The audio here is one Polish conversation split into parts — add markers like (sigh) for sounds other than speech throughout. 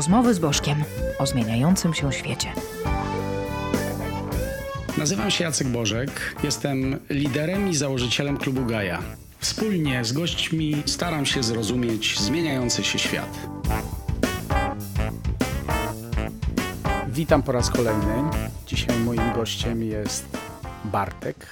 Rozmowy z Bożkiem o zmieniającym się świecie. Nazywam się Jacek Bożek, jestem liderem i założycielem klubu Gaja. Wspólnie z gośćmi staram się zrozumieć zmieniający się świat. Witam po raz kolejny. Dzisiaj moim gościem jest Bartek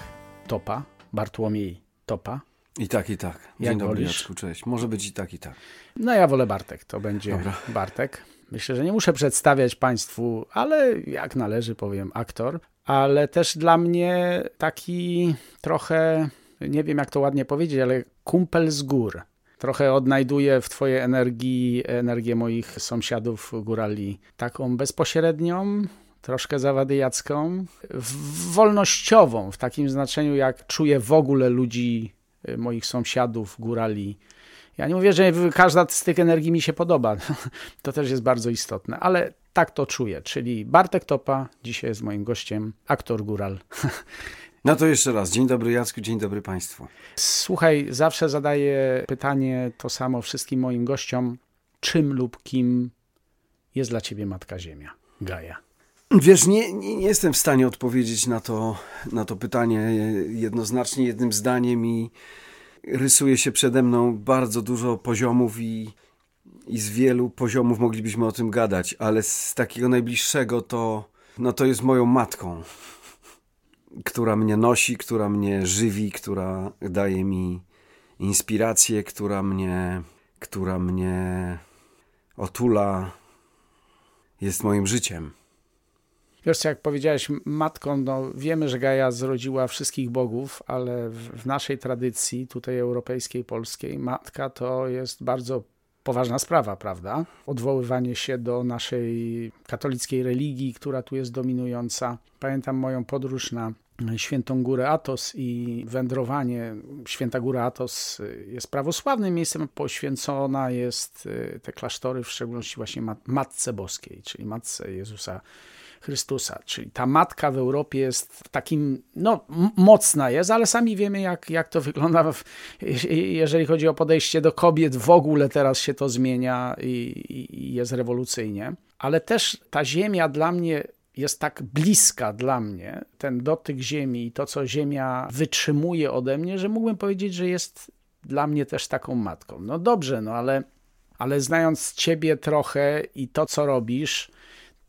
Topa, Bartłomiej Topa. I tak, i tak. Dzień Jak dobry, wolisz? Jacku, cześć. Może być i tak, i tak. No ja wolę Bartek, to będzie Dobra. Bartek. Myślę, że nie muszę przedstawiać Państwu, ale jak należy powiem aktor, ale też dla mnie taki trochę, nie wiem jak to ładnie powiedzieć, ale kumpel z gór. Trochę odnajduję w Twojej energii energię moich sąsiadów górali, taką bezpośrednią, troszkę zawadyjacką, wolnościową, w takim znaczeniu jak czuję w ogóle ludzi, y, moich sąsiadów górali, ja nie mówię, że każda z tych energii mi się podoba. (laughs) To też jest bardzo istotne, ale tak to czuję. Czyli Bartek Topa dzisiaj jest moim gościem, aktor góral. (laughs) No to jeszcze raz. Dzień dobry, Jacku, dzień dobry Państwu. Słuchaj, zawsze zadaję pytanie to samo wszystkim moim gościom. Czym lub kim jest dla ciebie Matka Ziemia, Gaja? Wiesz, nie, nie, nie jestem w stanie odpowiedzieć na to, na to pytanie jednoznacznie jednym zdaniem i rysuje się przede mną bardzo dużo poziomów i, i z wielu poziomów moglibyśmy o tym gadać, ale z takiego najbliższego to, no to jest moją matką, która mnie nosi, która mnie żywi, która daje mi inspirację, która mnie, która mnie otula, jest moim życiem. Wiesz, jak powiedziałeś matką, no wiemy, że Gaja zrodziła wszystkich bogów, ale w, w naszej tradycji, tutaj europejskiej, polskiej, matka to jest bardzo poważna sprawa, prawda? Odwoływanie się do naszej katolickiej religii, która tu jest dominująca. Pamiętam moją podróż na Świętą Górę Atos i wędrowanie. Święta Góra Atos jest prawosławnym miejscem, poświęcona jest y, te klasztory, w szczególności właśnie mat- Matce Boskiej, czyli Matce Jezusa Chrystusa. Czyli ta matka w Europie jest takim, no mocna jest, ale sami wiemy jak, jak to (laughs) wygląda, w, je- jeżeli chodzi o podejście do kobiet. W ogóle teraz się to zmienia i, i jest rewolucyjnie. Ale też ta ziemia dla mnie jest tak bliska dla mnie, ten dotyk ziemi i to, co ziemia wytrzymuje ode mnie, że mógłbym powiedzieć, że jest dla mnie też taką matką. No dobrze, no ale, ale znając ciebie trochę i to, co robisz,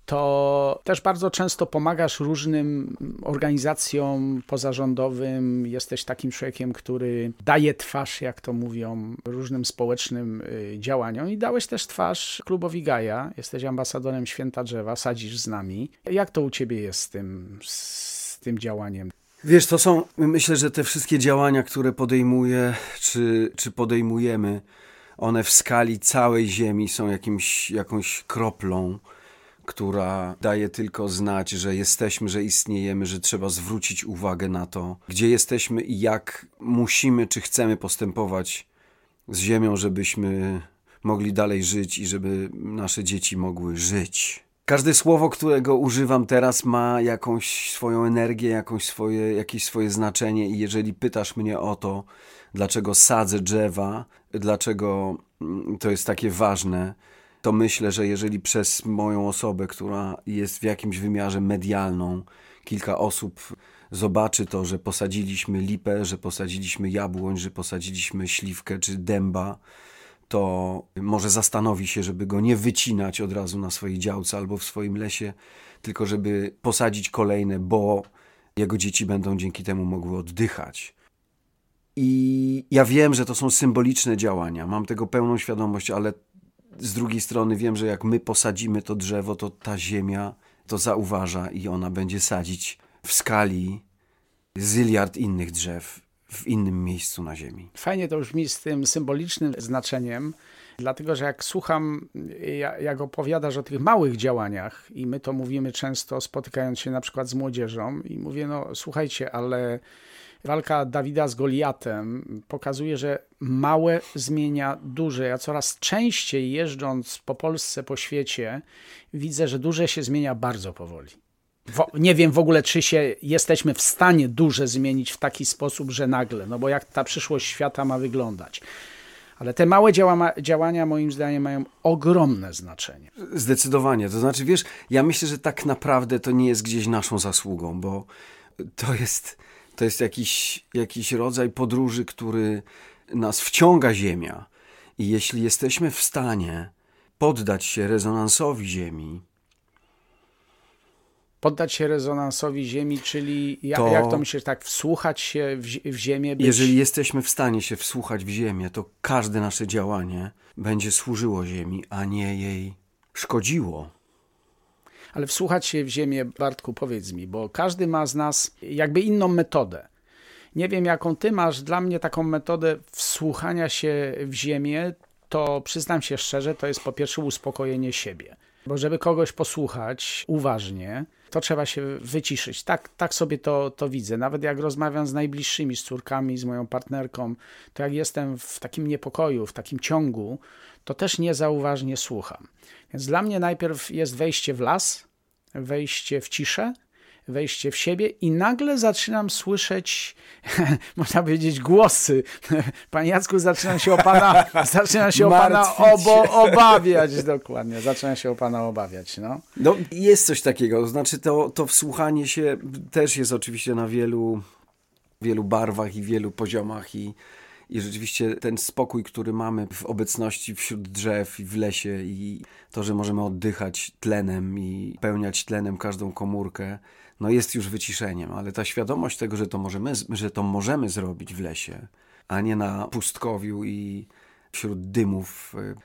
to też bardzo często pomagasz różnym organizacjom pozarządowym. Jesteś takim człowiekiem, który daje twarz, jak to mówią, różnym społecznym y, działaniom i dałeś też twarz klubowi Gaja. Jesteś ambasadorem Święta Drzewa, sadzisz z nami. Jak to u ciebie jest z tym, z tym działaniem? Wiesz, to są, myślę, że te wszystkie działania, które podejmuję, czy, czy podejmujemy, one w skali całej Ziemi są jakimś, jakąś kroplą, która daje tylko znać, że jesteśmy, że istniejemy, że trzeba zwrócić uwagę na to, gdzie jesteśmy i jak musimy, czy chcemy postępować z Ziemią, żebyśmy mogli dalej żyć i żeby nasze dzieci mogły żyć. Każde słowo, którego używam teraz, ma jakąś swoją energię, jakąś swoje, jakieś swoje znaczenie, i jeżeli pytasz mnie o to, dlaczego sadzę drzewa, dlaczego mm, to jest takie ważne, to myślę, że jeżeli przez moją osobę, która jest w jakimś wymiarze medialną, kilka osób zobaczy to, że posadziliśmy lipę, że posadziliśmy jabłoń, że posadziliśmy śliwkę czy dęba, to może zastanowi się, żeby go nie wycinać od razu na swojej działce albo w swoim lesie, tylko żeby posadzić kolejne, bo jego dzieci będą dzięki temu mogły oddychać. I ja wiem, że to są symboliczne działania, mam tego pełną świadomość, ale z drugiej strony wiem, że jak my posadzimy to drzewo, to ta ziemia to zauważa i ona będzie sadzić w skali zyliard innych drzew w innym miejscu na ziemi. Fajnie to brzmi z tym symbolicznym znaczeniem, dlatego że jak słucham, ja- jak opowiadasz o tych małych działaniach i my to mówimy często spotykając się na przykład z młodzieżą i mówię, no słuchajcie, ale walka Dawida z Goliatem pokazuje, że małe zmienia duże. Ja coraz częściej jeżdżąc po Polsce, po świecie, widzę, że duże się zmienia bardzo powoli. Wo- nie wiem w ogóle, czy się jesteśmy w stanie duże zmienić w taki sposób, że nagle, no bo jak ta przyszłość świata ma wyglądać. Ale te małe działa, działania moim zdaniem mają ogromne znaczenie. Zdecydowanie. To znaczy, wiesz, ja myślę, że tak naprawdę to nie jest gdzieś naszą zasługą, bo to jest, to jest jakiś, jakiś rodzaj podróży, który nas wciąga Ziemia. I jeśli jesteśmy w stanie poddać się rezonansowi Ziemi, poddać się rezonansowi Ziemi, czyli ja, To- jak to myślisz, tak wsłuchać się w, w Ziemię? Być... jeżeli jesteśmy w stanie się wsłuchać w Ziemię, to każde nasze działanie będzie służyło Ziemi, a nie jej szkodziło. Ale wsłuchać się w Ziemię, Bartku, powiedz mi, bo każdy ma z nas jakby inną metodę. Nie wiem, jaką ty masz. Dla mnie taką metodę wsłuchania się w Ziemię, to przyznam się szczerze, to jest po pierwsze uspokojenie siebie. Bo żeby kogoś posłuchać uważnie, to trzeba się wyciszyć. Tak, tak sobie to, to widzę. Nawet jak rozmawiam z najbliższymi, z córkami, z moją partnerką, to jak jestem w takim niepokoju, w takim ciągu, to też niezauważnie słucham. Więc dla mnie najpierw jest wejście w las, wejście w ciszę, wejście w siebie i nagle zaczynam słyszeć, (laughs) można powiedzieć, głosy. (laughs) Panie Jacku, zaczynam się o Pana, (laughs) zaczynam się o pana obo, obawiać, dokładnie, zaczynam się o Pana obawiać, no. No, jest coś takiego. Znaczy, to, to wsłuchanie się też jest oczywiście na wielu, wielu barwach i wielu poziomach i, i rzeczywiście ten spokój, który mamy w obecności wśród drzew i w lesie i to, że możemy oddychać tlenem i pełniać tlenem każdą komórkę, no jest już wyciszeniem, ale ta świadomość tego, że to możemy, że to możemy zrobić w lesie, a nie na pustkowiu i wśród dymów y,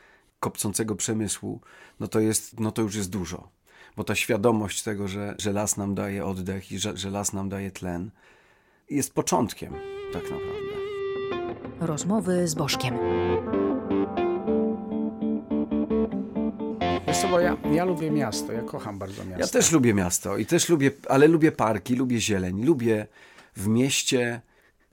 kopcącego przemysłu, no to, jest, no to już jest dużo. Bo ta świadomość tego, że, że las nam daje oddech i że, że las nam daje tlen, jest początkiem tak naprawdę. Rozmowy z Bożkiem. Wiesz co, bo ja, ja lubię miasto, ja kocham bardzo miasto. Ja też lubię miasto i też lubię, ale lubię parki, lubię zieleń, lubię w mieście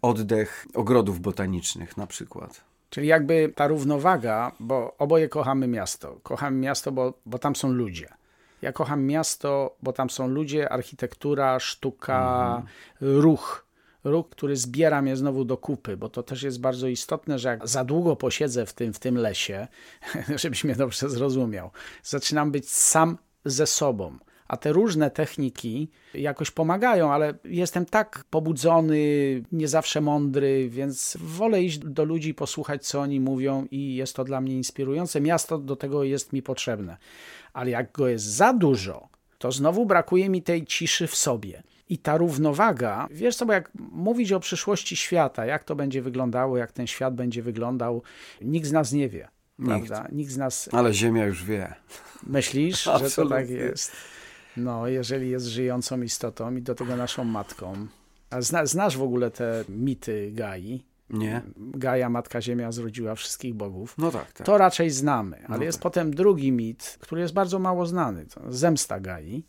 oddech ogrodów botanicznych na przykład. Czyli jakby ta równowaga, bo oboje kochamy miasto. Kochamy miasto, bo, bo tam są ludzie. Ja kocham miasto, bo tam są ludzie, architektura, sztuka, ruch. Ruch, który zbiera mnie znowu do kupy, bo to też jest bardzo istotne, że jak za długo posiedzę w tym, w tym lesie, (laughs) żebyś mnie dobrze zrozumiał, zaczynam być sam ze sobą. A te różne techniki jakoś pomagają, ale jestem tak pobudzony, nie zawsze mądry, więc wolę iść do ludzi, posłuchać, co oni mówią, i jest to dla mnie inspirujące. Miasto do tego jest mi potrzebne. Ale jak go jest za dużo, to znowu brakuje mi tej ciszy w sobie. I ta równowaga, wiesz co, bo jak mówić o przyszłości świata, jak to będzie wyglądało, jak ten świat będzie wyglądał, nikt z nas nie wie. Nikt. Prawda? Nikt z nas Ale Ziemia już wie. Myślisz, (laughs) że to tak jest? No, jeżeli jest żyjącą istotą i do tego naszą matką. A zna, znasz w ogóle te mity Gai? Nie? Gaja, Matka Ziemia, zrodziła wszystkich bogów. No tak, tak. To raczej znamy, ale No jest tak. potem drugi mit, który jest bardzo mało znany. To Zemsta Gai.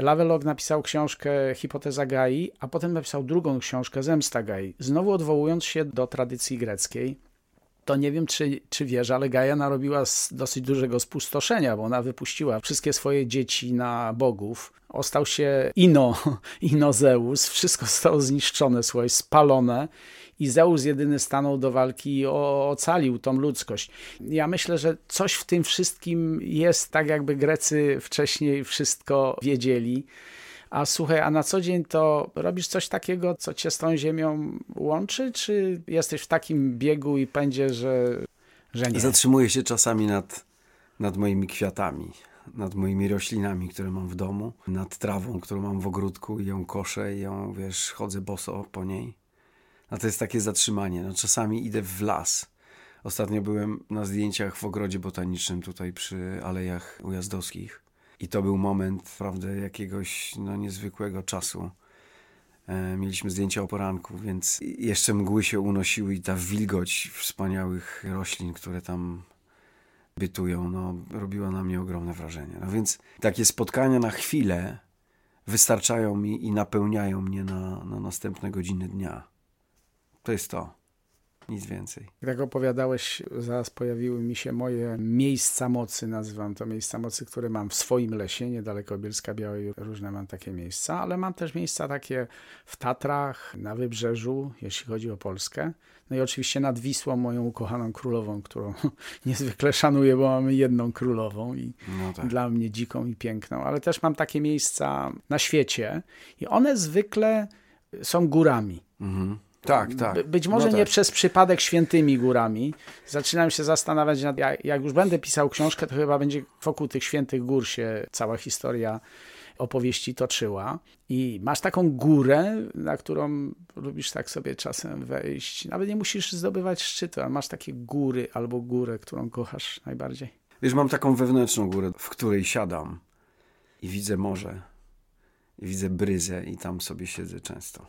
Lavelog napisał książkę Hipoteza Gai, a potem napisał drugą książkę Zemsta Gai. Znowu odwołując się do tradycji greckiej, to nie wiem, czy, czy wiesz, ale Gaja narobiła dosyć dużego spustoszenia, bo ona wypuściła wszystkie swoje dzieci na bogów. Ostał się Ino, (laughs) Ino Zeus, wszystko zostało zniszczone, słuchaj, spalone i Zeus jedyny stanął do walki i ocalił tą ludzkość. Ja myślę, że coś w tym wszystkim jest, tak jakby Grecy wcześniej wszystko wiedzieli. A słuchaj, a na co dzień to robisz coś takiego, co cię z tą ziemią łączy, czy jesteś w takim biegu i pędzie, że, że nie? Zatrzymuję się czasami nad, nad moimi kwiatami, nad moimi roślinami, które mam w domu, nad trawą, którą mam w ogródku i ją koszę i ją, wiesz, chodzę boso po niej. A to jest takie zatrzymanie. No, czasami idę w las. Ostatnio byłem na zdjęciach w ogrodzie botanicznym tutaj przy Alejach Ujazdowskich i to był moment, prawda, jakiegoś no, niezwykłego czasu. E, Mieliśmy zdjęcia o poranku, więc jeszcze mgły się unosiły i ta wilgoć wspaniałych roślin, które tam bytują, no, robiła na mnie ogromne wrażenie. No więc takie spotkania na chwilę wystarczają mi i napełniają mnie na, na następne godziny dnia. To jest to. Nic więcej. Jak opowiadałeś, zaraz pojawiły mi się moje miejsca mocy, nazywam to miejsca mocy, które mam w swoim lesie, niedaleko Bielska Białej, różne mam takie miejsca, ale mam też miejsca takie w Tatrach, na Wybrzeżu, jeśli chodzi o Polskę. No i oczywiście nad Wisłą, moją ukochaną królową, którą (laughs) niezwykle szanuję, bo mamy jedną królową i No tak. dla mnie dziką i piękną, ale też mam takie miejsca na świecie i one zwykle są górami. Mhm. Tak, tak. By- Być może No nie tak. przez przypadek świętymi górami. Zaczynam się zastanawiać, nad, jak, jak już będę pisał książkę, to chyba będzie wokół tych świętych gór się cała historia opowieści toczyła. I masz taką górę, na którą lubisz tak sobie czasem wejść. Nawet nie musisz zdobywać szczytu, ale masz takie góry albo górę, którą kochasz najbardziej. Wiesz, mam taką wewnętrzną górę, w której siadam i widzę morze, i widzę bryzę i tam sobie siedzę często.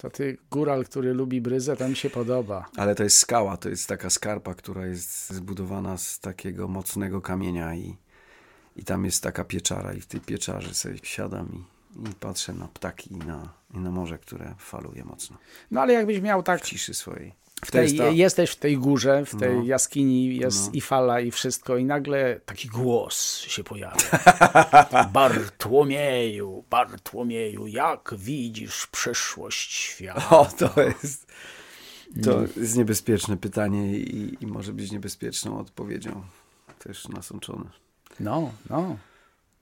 To ty, góral, który lubi bryzę, to mi się podoba. Ale to jest skała, to jest taka skarpa, która jest zbudowana z takiego mocnego kamienia i, i tam jest taka pieczara i w tej pieczarze sobie siadam i, i patrzę na ptaki i na, i na morze, które faluje mocno No ale jakbyś miał tak w ciszy swojej. W tej, ta- jesteś w tej górze, w tej No. jaskini jest No. i fala i wszystko i nagle taki głos się pojawia. (laughs) Bartłomieju, Bartłomieju, jak widzisz przyszłość świata? O, to jest, to jest niebezpieczne pytanie i, i może być niebezpieczną odpowiedzią. Też nasączone. No, no,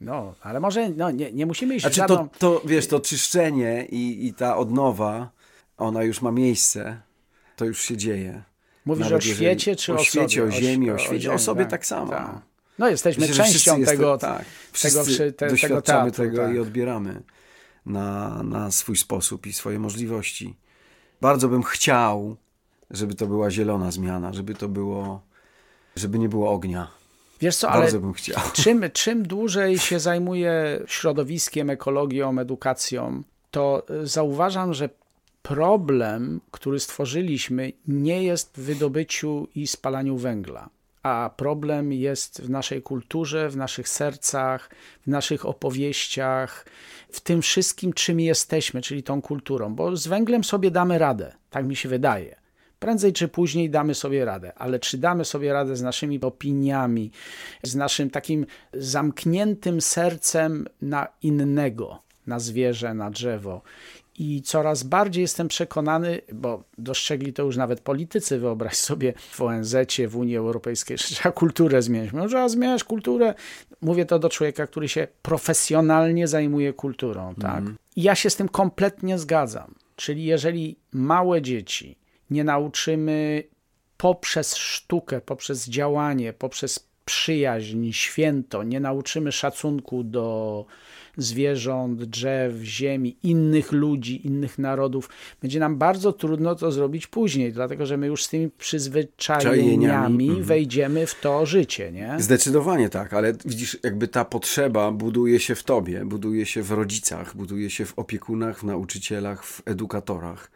no, ale może no, nie, nie musimy iść Znaczy żadną... to, to, wiesz, to czyszczenie i, i ta odnowa, ona już ma miejsce, to już się dzieje. Mówisz nawet o świecie czy o o, świecie, o ziemi, o świecie, o sobie tak, tak samo, tak. no. Jesteśmy Myślę, częścią tego, tak, tego, wszy- te, tego doświadczamy teatru. tego tak. i odbieramy na, na swój sposób i swoje możliwości. Bardzo bym chciał, żeby to była zielona zmiana, żeby to było, żeby nie było ognia. Wiesz co, ale Bardzo bym chciał. (laughs) czym, czym dłużej się zajmuję środowiskiem, ekologią, edukacją, to zauważam, że problem, który stworzyliśmy, nie jest w wydobyciu i spalaniu węgla. A problem jest w naszej kulturze, w naszych sercach, w naszych opowieściach, w tym wszystkim, czym jesteśmy, czyli tą kulturą. Bo z węglem sobie damy radę, tak mi się wydaje. Prędzej czy później damy sobie radę, ale czy damy sobie radę z naszymi opiniami, z naszym takim zamkniętym sercem na innego, na zwierzę, na drzewo. I coraz bardziej jestem przekonany, bo dostrzegli to już nawet politycy, wyobraź sobie w ONZ, w Unii Europejskiej, że trzeba kulturę zmienić. No, trzeba zmieniać kulturę. Mówię to do człowieka, który się profesjonalnie zajmuje kulturą. Tak? I ja się z tym kompletnie zgadzam. Czyli jeżeli małe dzieci nie nauczymy poprzez sztukę, poprzez działanie, poprzez przyjaźń, święto, nie nauczymy szacunku do zwierząt, drzew, ziemi, innych ludzi, innych narodów, będzie nam bardzo trudno to zrobić później, dlatego że my już z tymi przyzwyczajeniami Czajeniami, mhm. wejdziemy w to życie, nie? Zdecydowanie tak, ale widzisz, jakby ta potrzeba buduje się w tobie, buduje się w rodzicach, buduje się w opiekunach, w nauczycielach, w edukatorach.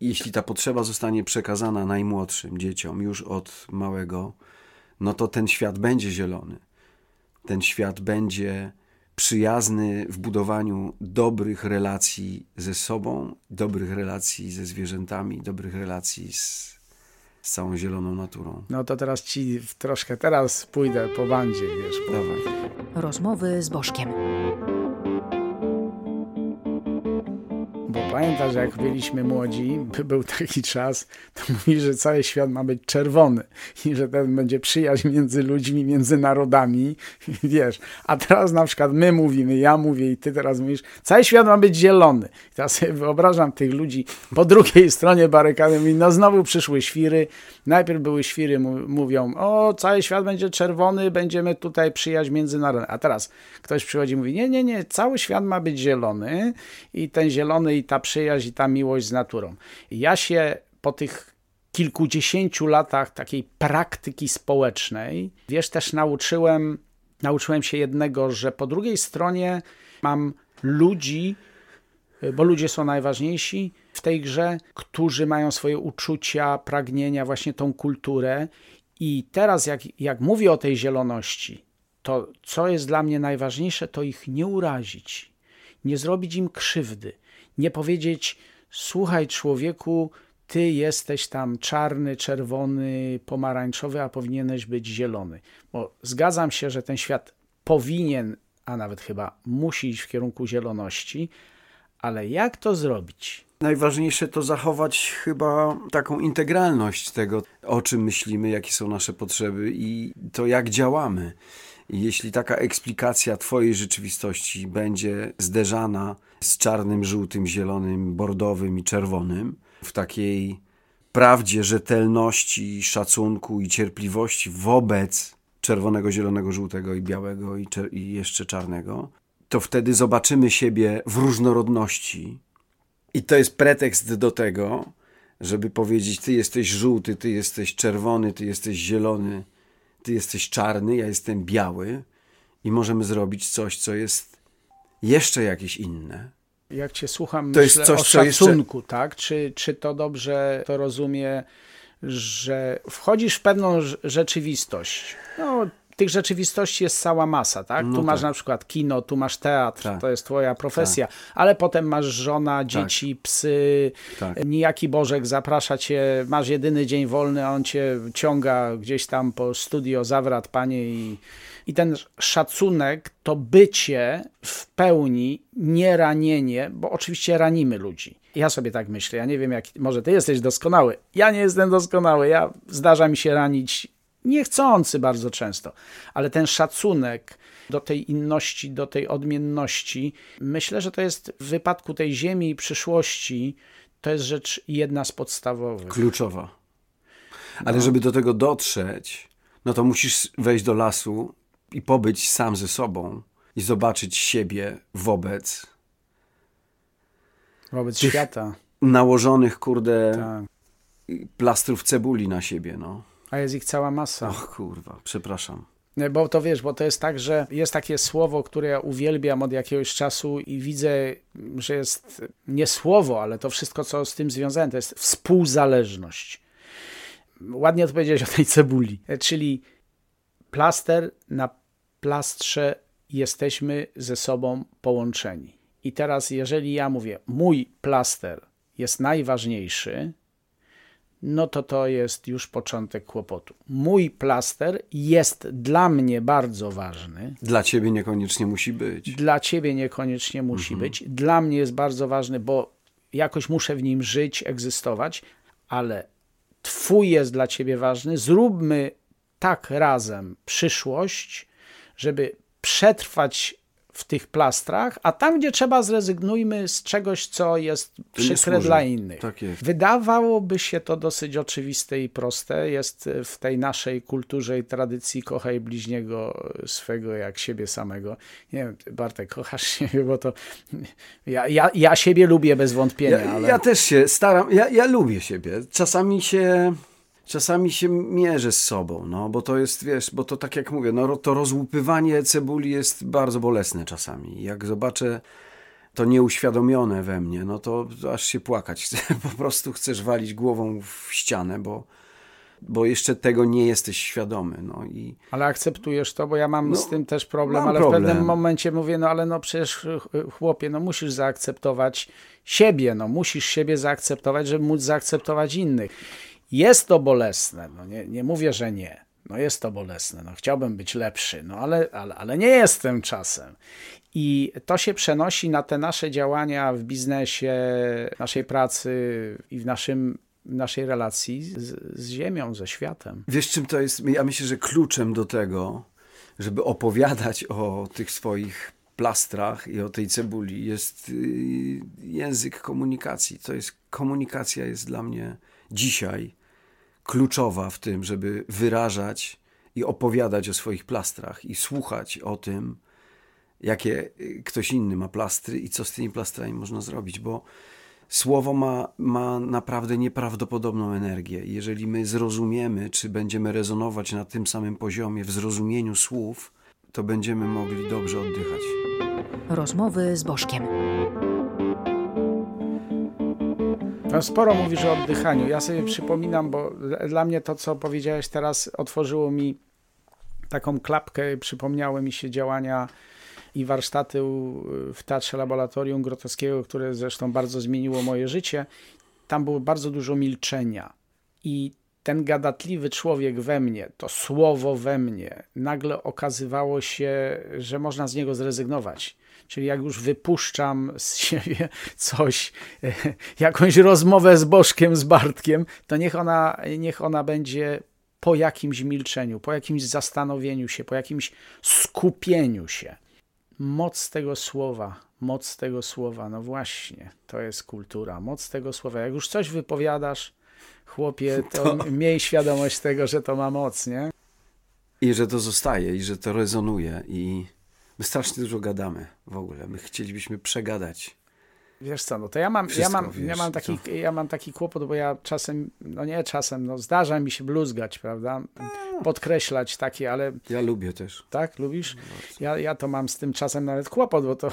Jeśli ta potrzeba zostanie przekazana najmłodszym dzieciom już od małego, no to ten świat będzie zielony. Ten świat będzie przyjazny w budowaniu dobrych relacji ze sobą, dobrych relacji ze zwierzętami, dobrych relacji z, z całą zieloną naturą. No to teraz ci troszkę, teraz pójdę po bandzie, wiesz, bo Dawaj. Rozmowy z Bożkiem. Pamiętasz, jak byliśmy młodzi, by był taki czas, to mówi, że cały świat ma być czerwony i że ten będzie przyjaźń między ludźmi, między narodami, (laughs) wiesz. A teraz na przykład my mówimy, ja mówię i ty teraz mówisz, cały świat ma być zielony. I teraz sobie wyobrażam tych ludzi po drugiej stronie barykady, mówi, no znowu przyszły świry. Najpierw były świry, mówią, o, cały świat będzie czerwony, będziemy tutaj przyjaźń między narodami. A teraz ktoś przychodzi i mówi, nie, nie, nie, cały świat ma być zielony i ten zielony i ta przyjaźń i ta miłość z naturą. Ja się po tych kilkudziesięciu latach takiej praktyki społecznej, wiesz, też nauczyłem, nauczyłem się jednego, że po drugiej stronie mam ludzi, bo ludzie są najważniejsi w tej grze, którzy mają swoje uczucia, pragnienia, właśnie tą kulturę. I teraz, jak, jak mówię o tej zieloności, to co jest dla mnie najważniejsze, to ich nie urazić, nie zrobić im krzywdy, nie powiedzieć: Słuchaj, człowieku, ty jesteś tam czarny, czerwony, pomarańczowy, a powinieneś być zielony. Bo zgadzam się, że ten świat powinien, a nawet chyba musi iść w kierunku zieloności, ale jak to zrobić? Najważniejsze to zachować chyba taką integralność tego, o czym myślimy, jakie są nasze potrzeby i to, jak działamy. Jeśli taka eksplikacja Twojej rzeczywistości będzie zderzana z czarnym, żółtym, zielonym, bordowym i czerwonym, w takiej prawdzie, rzetelności, szacunku i cierpliwości wobec czerwonego, zielonego, żółtego i białego i, i jeszcze czarnego, to wtedy zobaczymy siebie w różnorodności. I to jest pretekst do tego, żeby powiedzieć: Ty jesteś żółty, ty jesteś czerwony, ty jesteś zielony, ty jesteś czarny, ja jestem biały, i możemy zrobić coś, co jest jeszcze jakieś inne. Jak cię słucham, to jest coś, o szacunku, jeszcze... tak? Czy, czy to dobrze to rozumie, że wchodzisz w pewną rzeczywistość? No, tych rzeczywistości jest cała masa, tak? No tu masz tak. na przykład kino, tu masz teatr, tak. to jest twoja profesja, tak. ale potem masz żona, tak. dzieci, psy, tak. nijaki Bożek zaprasza cię, masz jedyny dzień wolny, a on cię ciąga gdzieś tam po studio, zawrat, panie i, i ten szacunek, to bycie w pełni, nie ranienie, bo oczywiście ranimy ludzi. Ja sobie tak myślę, ja nie wiem, jak, może ty jesteś doskonały, ja nie jestem doskonały, ja zdarza mi się ranić niechcący bardzo często, ale ten szacunek do tej inności, do tej odmienności, myślę, że to jest w wypadku tej ziemi i przyszłości, to jest rzecz jedna z podstawowych. Kluczowa. Ale no. żeby do tego dotrzeć, no to musisz wejść do lasu i pobyć sam ze sobą i zobaczyć siebie wobec wobec świata. Nałożonych, kurde, tak. plastrów cebuli na siebie, no. A jest ich cała masa. Och kurwa, przepraszam. Bo to wiesz, bo to jest tak, że jest takie słowo, które ja uwielbiam od jakiegoś czasu i widzę, że jest nie słowo, ale to wszystko, co z tym związane, to jest współzależność. Ładnie odpowiedziałeś o tej cebuli. Czyli plaster na plastrze jesteśmy ze sobą połączeni. I teraz, jeżeli ja mówię, mój plaster jest najważniejszy, no to to jest już początek kłopotu. Mój plaster jest dla mnie bardzo ważny. Dla ciebie niekoniecznie musi być. Dla ciebie niekoniecznie musi mhm. być. Dla mnie jest bardzo ważny, bo jakoś muszę w nim żyć, egzystować, ale twój jest dla ciebie ważny. Zróbmy tak razem przyszłość, żeby przetrwać w tych plastrach, a tam, gdzie trzeba, zrezygnujmy z czegoś, co jest przykre dla innych. Tak. Wydawałoby się to dosyć oczywiste i proste. Jest w tej naszej kulturze i tradycji kochaj bliźniego swego jak siebie samego. Nie wiem, Bartek, kochasz (laughs) siebie, bo to ja, ja, ja siebie lubię bez wątpienia. Ja, ale... ja też się staram, ja, ja lubię siebie. Czasami się czasami się mierzę z sobą, no, bo to jest, wiesz, bo to tak jak mówię, no, to rozłupywanie cebuli jest bardzo bolesne czasami. Jak zobaczę to nieuświadomione we mnie, no to, aż się płakać. (laughs) Po prostu chcesz walić głową w ścianę, bo, bo jeszcze tego nie jesteś świadomy. No i... Ale akceptujesz to, bo ja mam no, z tym też problem, ale problem. w pewnym momencie mówię, no ale no przecież chłopie, no musisz zaakceptować siebie, no musisz siebie zaakceptować, żeby móc zaakceptować innych. Jest to bolesne, no nie, nie mówię, że nie. No jest to bolesne, no chciałbym być lepszy, no ale, ale, ale nie jestem czasem. I to się przenosi na te nasze działania w biznesie, naszej pracy i w naszym w naszej relacji z, z, ziemią, ze światem. Wiesz, czym to jest? Ja myślę, że kluczem do tego, żeby opowiadać o tych swoich plastrach i o tej cebuli jest y, język komunikacji. To jest komunikacja jest dla mnie dzisiaj kluczowa w tym, żeby wyrażać i opowiadać o swoich plastrach i słuchać o tym, jakie ktoś inny ma plastry i co z tymi plastrami można zrobić, bo słowo ma, ma naprawdę nieprawdopodobną energię. Jeżeli my zrozumiemy, czy będziemy rezonować na tym samym poziomie w zrozumieniu słów, to będziemy mogli dobrze oddychać. Rozmowy z Bożkiem. Sporo mówisz o oddychaniu. Ja sobie przypominam, bo dla mnie to, co powiedziałeś teraz, otworzyło mi taką klapkę, przypomniały mi się działania i warsztaty w Teatrze Laboratorium Grotowskiego, które zresztą bardzo zmieniło moje życie. tam było bardzo dużo milczenia. I ten gadatliwy człowiek we mnie, to słowo we mnie, nagle okazywało się, że można z niego zrezygnować. Czyli jak już wypuszczam z siebie coś, jakąś rozmowę z Bożkiem, z Bartkiem, to niech ona, niech ona będzie po jakimś milczeniu, po jakimś zastanowieniu się, po jakimś skupieniu się. Moc tego słowa, moc tego słowa, no właśnie, to jest kultura, moc tego słowa. Jak już coś wypowiadasz, chłopie, (laughs) to, to... miej świadomość tego, że to ma moc, nie? I że to zostaje, i że to rezonuje, i my strasznie dużo gadamy w ogóle. My chcielibyśmy przegadać Wiesz co, no to ja mam, ja mam, wiesz, ja mam, taki, ja mam taki kłopot, bo ja czasem, no nie czasem, no zdarza mi się bluzgać, prawda? Podkreślać takie, ale... Ja lubię też. Tak? Lubisz? Ja, ja to mam z tym czasem nawet kłopot, bo to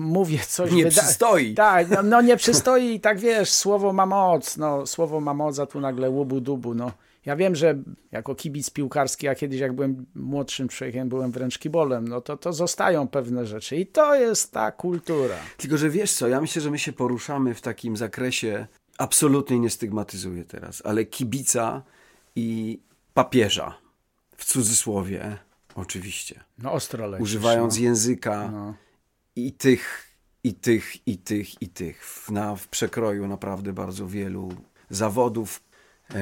mówię coś... Nie wyda... przystoi. Tak, no, no nie przystoi i tak wiesz, słowo ma moc, no słowo ma moc, a tu nagle łubu dubu, no. Ja wiem, że jako kibic piłkarski, a kiedyś jak byłem młodszym człowiekiem, byłem wręcz kibolem, no to, to zostają pewne rzeczy i to jest ta kultura. Tylko, że wiesz co, ja myślę, że my się poruszamy w takim zakresie, absolutnie nie stygmatyzuję teraz, ale kibica i papieża, w cudzysłowie oczywiście. No ostro lecisz, Używając no. języka no. i tych, i tych, i tych, i tych. W, na, w przekroju naprawdę bardzo wielu zawodów,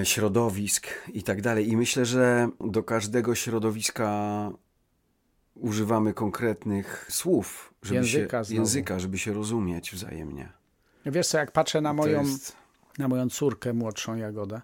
środowisk i tak dalej. I myślę, że do każdego środowiska używamy konkretnych słów, żeby języka, się, języka żeby się rozumieć wzajemnie. Wiesz co, jak patrzę na moją, jest... na moją córkę młodszą Jagodę,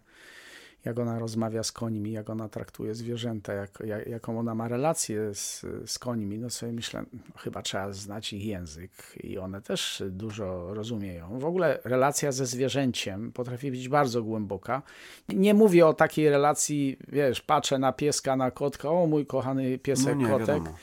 jak ona rozmawia z końmi, jak ona traktuje zwierzęta, jak, jak, jaką ona ma relację z, z końmi, no sobie myślę, no, chyba trzeba znać ich język i one też dużo rozumieją. W ogóle relacja ze zwierzęciem potrafi być bardzo głęboka. Nie mówię o takiej relacji, wiesz, patrzę na pieska, na kotka, o mój kochany piesek, no nie, kotek. Wiadomo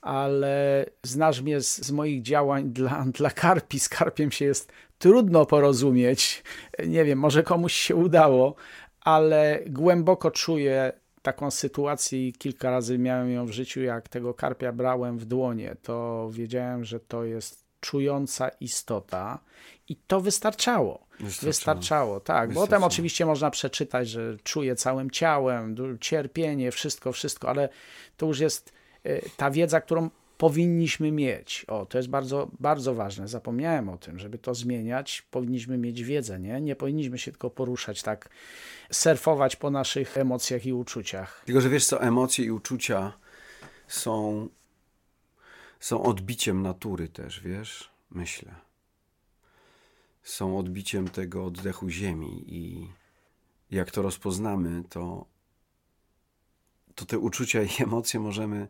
ale znasz mnie z, z, moich działań dla, dla karpi. Z karpiem się jest trudno porozumieć. Nie wiem, może komuś się udało, ale głęboko czuję taką sytuację i kilka razy miałem ją w życiu, jak tego karpia brałem w dłonie, to wiedziałem, że to jest czująca istota i to wystarczało. Wystarczało, wystarczało tak. Wystarczało. Potem oczywiście można przeczytać, że czuje całym ciałem, cierpienie, wszystko, wszystko, ale to już jest e, ta wiedza, którą powinniśmy mieć. O, to jest bardzo, bardzo ważne. Zapomniałem o tym, żeby to zmieniać, powinniśmy mieć wiedzę, nie? Nie powinniśmy się tylko poruszać tak, surfować po naszych emocjach i uczuciach. Tylko, że wiesz co, emocje i uczucia są, są odbiciem natury też, wiesz? Myślę. Są odbiciem tego oddechu ziemi i jak to rozpoznamy, to, to te uczucia i emocje możemy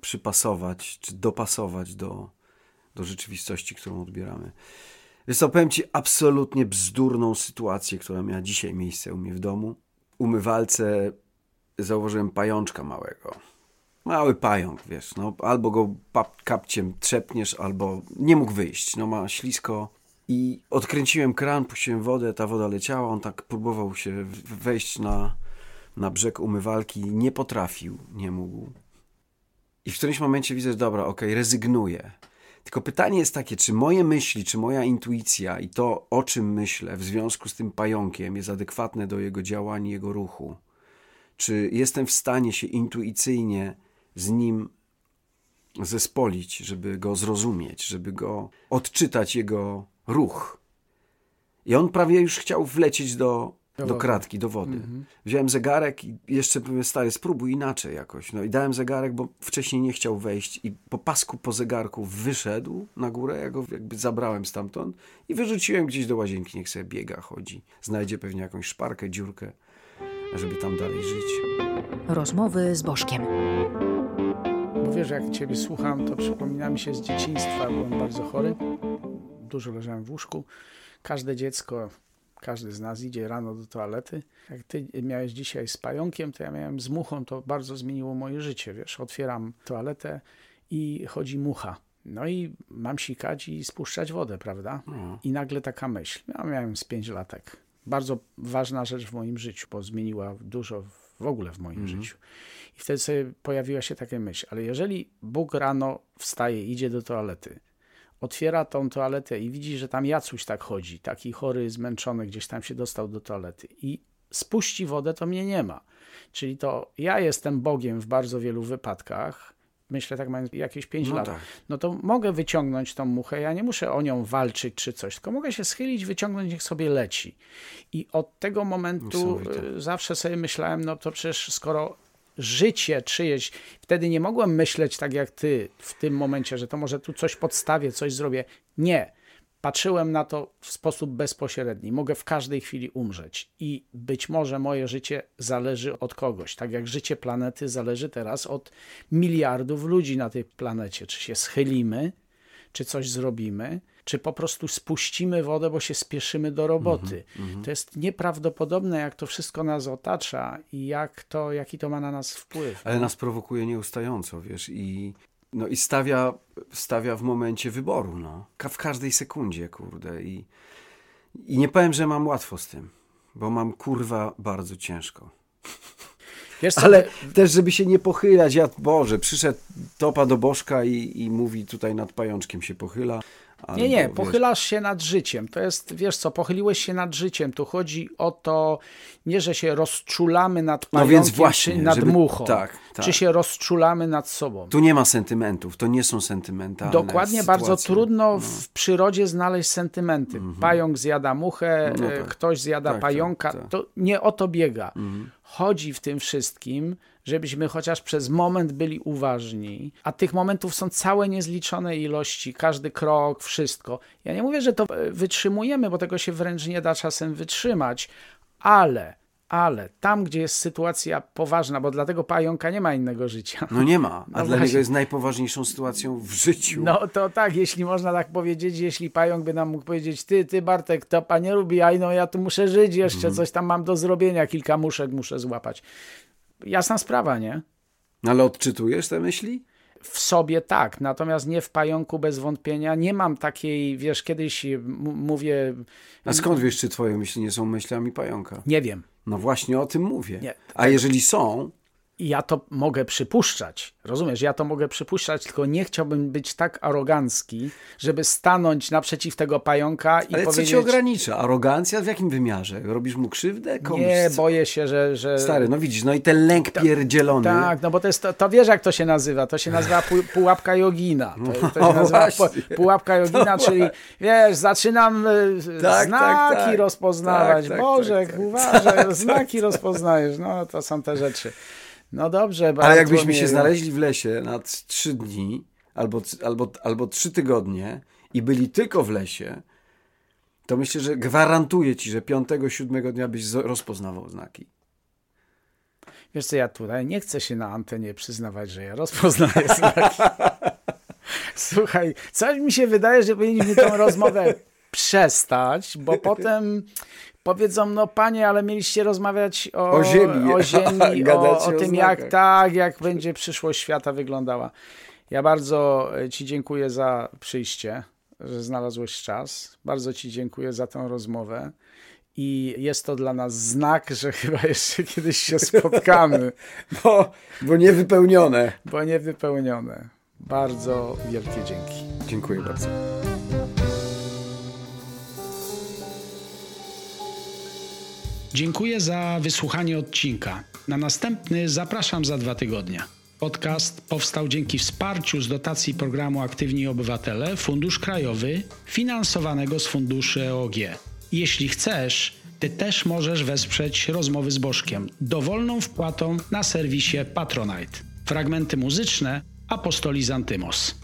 przypasować czy dopasować do, do rzeczywistości, którą odbieramy. Więc to powiem Ci absolutnie bzdurną sytuację, która miała dzisiaj miejsce u mnie w domu. Umywalce zauważyłem pajączka małego. Mały pająk, wiesz, no albo go kapciem trzepniesz, albo nie mógł wyjść, no ma ślisko. I odkręciłem kran, puściłem wodę, ta woda leciała, on tak próbował się wejść na, na brzeg umywalki, nie potrafił, nie mógł. I w którymś momencie widzę, że dobra, okay, rezygnuję. Tylko pytanie jest takie, czy moje myśli, czy moja intuicja i to, o czym myślę w związku z tym pająkiem, jest adekwatne do jego działań jego ruchu? Czy jestem w stanie się intuicyjnie z nim zespolić, żeby go zrozumieć, żeby go odczytać jego ruch? I on prawie już chciał wlecieć do do, do kratki, do wody. Mhm. Wziąłem zegarek i jeszcze powiem, stary, spróbuj inaczej jakoś. No i dałem zegarek, bo wcześniej nie chciał wejść i po pasku po zegarku wyszedł na górę, ja go jakby zabrałem stamtąd i wyrzuciłem gdzieś do łazienki, niech sobie biega, chodzi. Znajdzie pewnie jakąś szparkę, dziurkę, żeby tam dalej żyć. Rozmowy z Bożkiem. Mówię, że jak ciebie słucham, to przypomina mi się z dzieciństwa. Byłem bardzo chory, dużo leżałem w łóżku. Każde dziecko każdy z nas idzie rano do toalety. Jak ty miałeś dzisiaj z pająkiem, to ja miałem z muchą, to bardzo zmieniło moje życie, wiesz. Otwieram toaletę i chodzi mucha. No i mam sikać i spuszczać wodę, prawda? No. I nagle taka myśl. Ja miałem z pięć latek. Bardzo ważna rzecz w moim życiu, bo zmieniła dużo w ogóle w moim mhm. życiu. I wtedy sobie pojawiła się taka myśl, ale jeżeli Bóg rano wstaje, idzie do toalety, otwiera tą toaletę i widzi, że tam Jacuś tak chodzi, taki chory, zmęczony, gdzieś tam się dostał do toalety i spuści wodę, to mnie nie ma. Czyli to ja jestem Bogiem w bardzo wielu wypadkach, myślę tak mając jakieś 5 No lat, tak. no to mogę wyciągnąć tą muchę, ja nie muszę o nią walczyć czy coś, tylko mogę się schylić, wyciągnąć, niech sobie leci. I od tego momentu zawsze sobie myślałem, no to przecież skoro życie czyjeś, wtedy nie mogłem myśleć tak jak ty w tym momencie, że to może tu coś podstawię, coś zrobię. Nie. Patrzyłem na to w sposób bezpośredni. Mogę w każdej chwili umrzeć i być może moje życie zależy od kogoś. Tak jak życie planety zależy teraz od miliardów ludzi na tej planecie. Czy się schylimy, czy coś zrobimy, czy po prostu spuścimy wodę, bo się spieszymy do roboty. To jest nieprawdopodobne, jak to wszystko nas otacza i jak to, jaki to ma na nas wpływ. Ale nas prowokuje nieustająco, wiesz, i, no, i stawia, stawia w momencie wyboru, no. W każdej sekundzie, kurde. I, I nie powiem, że mam łatwo z tym, bo mam kurwa bardzo ciężko. (laughs) Wiesz Ale też, żeby się nie pochylać, ja, Boże, przyszedł topa do bożka i, i mówi tutaj nad pajączkiem się pochyla. Albo, Nie, nie, wiesz, pochylasz się nad życiem. To jest, wiesz co, pochyliłeś się nad życiem. Tu chodzi o to, nie, że się rozczulamy nad No pająkiem, więc właśnie, czy nad żeby- muchą, tak, tak. czy się rozczulamy nad sobą. Tu nie ma sentymentów, to nie są sentymentalne Dokładnie, bardzo sytuacje. trudno w przyrodzie znaleźć sentymenty. Pająk zjada muchę, Mhm. No e, tak. ktoś zjada Tak, tak, pająka. tak. To nie o to biega. Mhm. Chodzi w tym wszystkim, żebyśmy chociaż przez moment byli uważni, a tych momentów są całe niezliczone ilości, każdy krok, wszystko. Ja nie mówię, że to e, wytrzymujemy, bo tego się wręcz nie da czasem wytrzymać, ale, ale tam, gdzie jest sytuacja poważna, bo dla tego pająka nie ma innego życia. No nie ma, a No dla właśnie. niego jest najpoważniejszą sytuacją w życiu. No to tak, jeśli można tak powiedzieć, jeśli pająk by nam mógł powiedzieć, ty, ty Bartek, to pan nie lubi, a no ja tu muszę żyć jeszcze, Mhm. coś tam mam do zrobienia, kilka muszek muszę złapać. Jasna sprawa, nie? No Ale odczytujesz te myśli? W sobie tak, natomiast nie w pająku bez wątpienia. Nie mam takiej, wiesz, kiedyś mówię, A skąd wiesz, czy twoje myśli nie są myślami pająka? nie wiem, No właśnie o tym mówię. Nie, A jeżeli są, ja to mogę przypuszczać. Rozumiesz? Ja to mogę przypuszczać, tylko nie chciałbym być tak arogancki, żeby stanąć naprzeciw tego pająka i ale powiedzieć... co cię ogranicza? Arogancja w jakim wymiarze? Robisz mu krzywdę? Komuś? Nie, Co? boję się, że... że... Stary, no widzisz, no i ten lęk pierdzielony. Tak, no bo to jest, to, to wiesz jak to się nazywa, to się nazywa pu, pułapka jogina. To, to się (laughs) nazywa pu, pułapka jogina, czyli wiesz, zaczynam y, Tak, znaki tak, tak. rozpoznawać. Tak, tak, Boże, tak, tak. uważaj, znaki (laughs) rozpoznajesz. No to są te rzeczy. No dobrze, Ale jakbyśmy się znaleźli w lesie na trzy dni albo, albo, albo trzy tygodnie i byli tylko w lesie, to myślę, że gwarantuję ci, że piątego, siódmego dnia byś rozpoznawał znaki. Wiesz co, ja tutaj nie chcę się na antenie przyznawać, że ja rozpoznaję (laughs) znaki. Słuchaj, coś mi się wydaje, że powinniśmy tę rozmowę przestać, bo potem powiedzą, no panie, ale mieliście rozmawiać o, O ziemi. o, ziemi, (laughs) o, o tym, jak tak, jak będzie przyszłość świata wyglądała. Ja bardzo e, ci dziękuję za przyjście, że znalazłeś czas. Bardzo ci dziękuję za tę rozmowę. I jest to dla nas znak, że (laughs) chyba jeszcze kiedyś się spotkamy, (laughs) Bo, bo niewypełnione. bo niewypełnione. Bardzo wielkie dzięki. Dziękuję bardzo. Dziękuję za wysłuchanie odcinka. Na następny zapraszam za dwa tygodnie. Podcast powstał dzięki wsparciu z dotacji programu Aktywni Obywatele Fundusz Krajowy finansowanego z funduszy EOG. Jeśli chcesz, ty też możesz wesprzeć rozmowy z Bożkiem dowolną wpłatą na serwisie Patronite. Fragmenty muzyczne Apostoli Zantymos.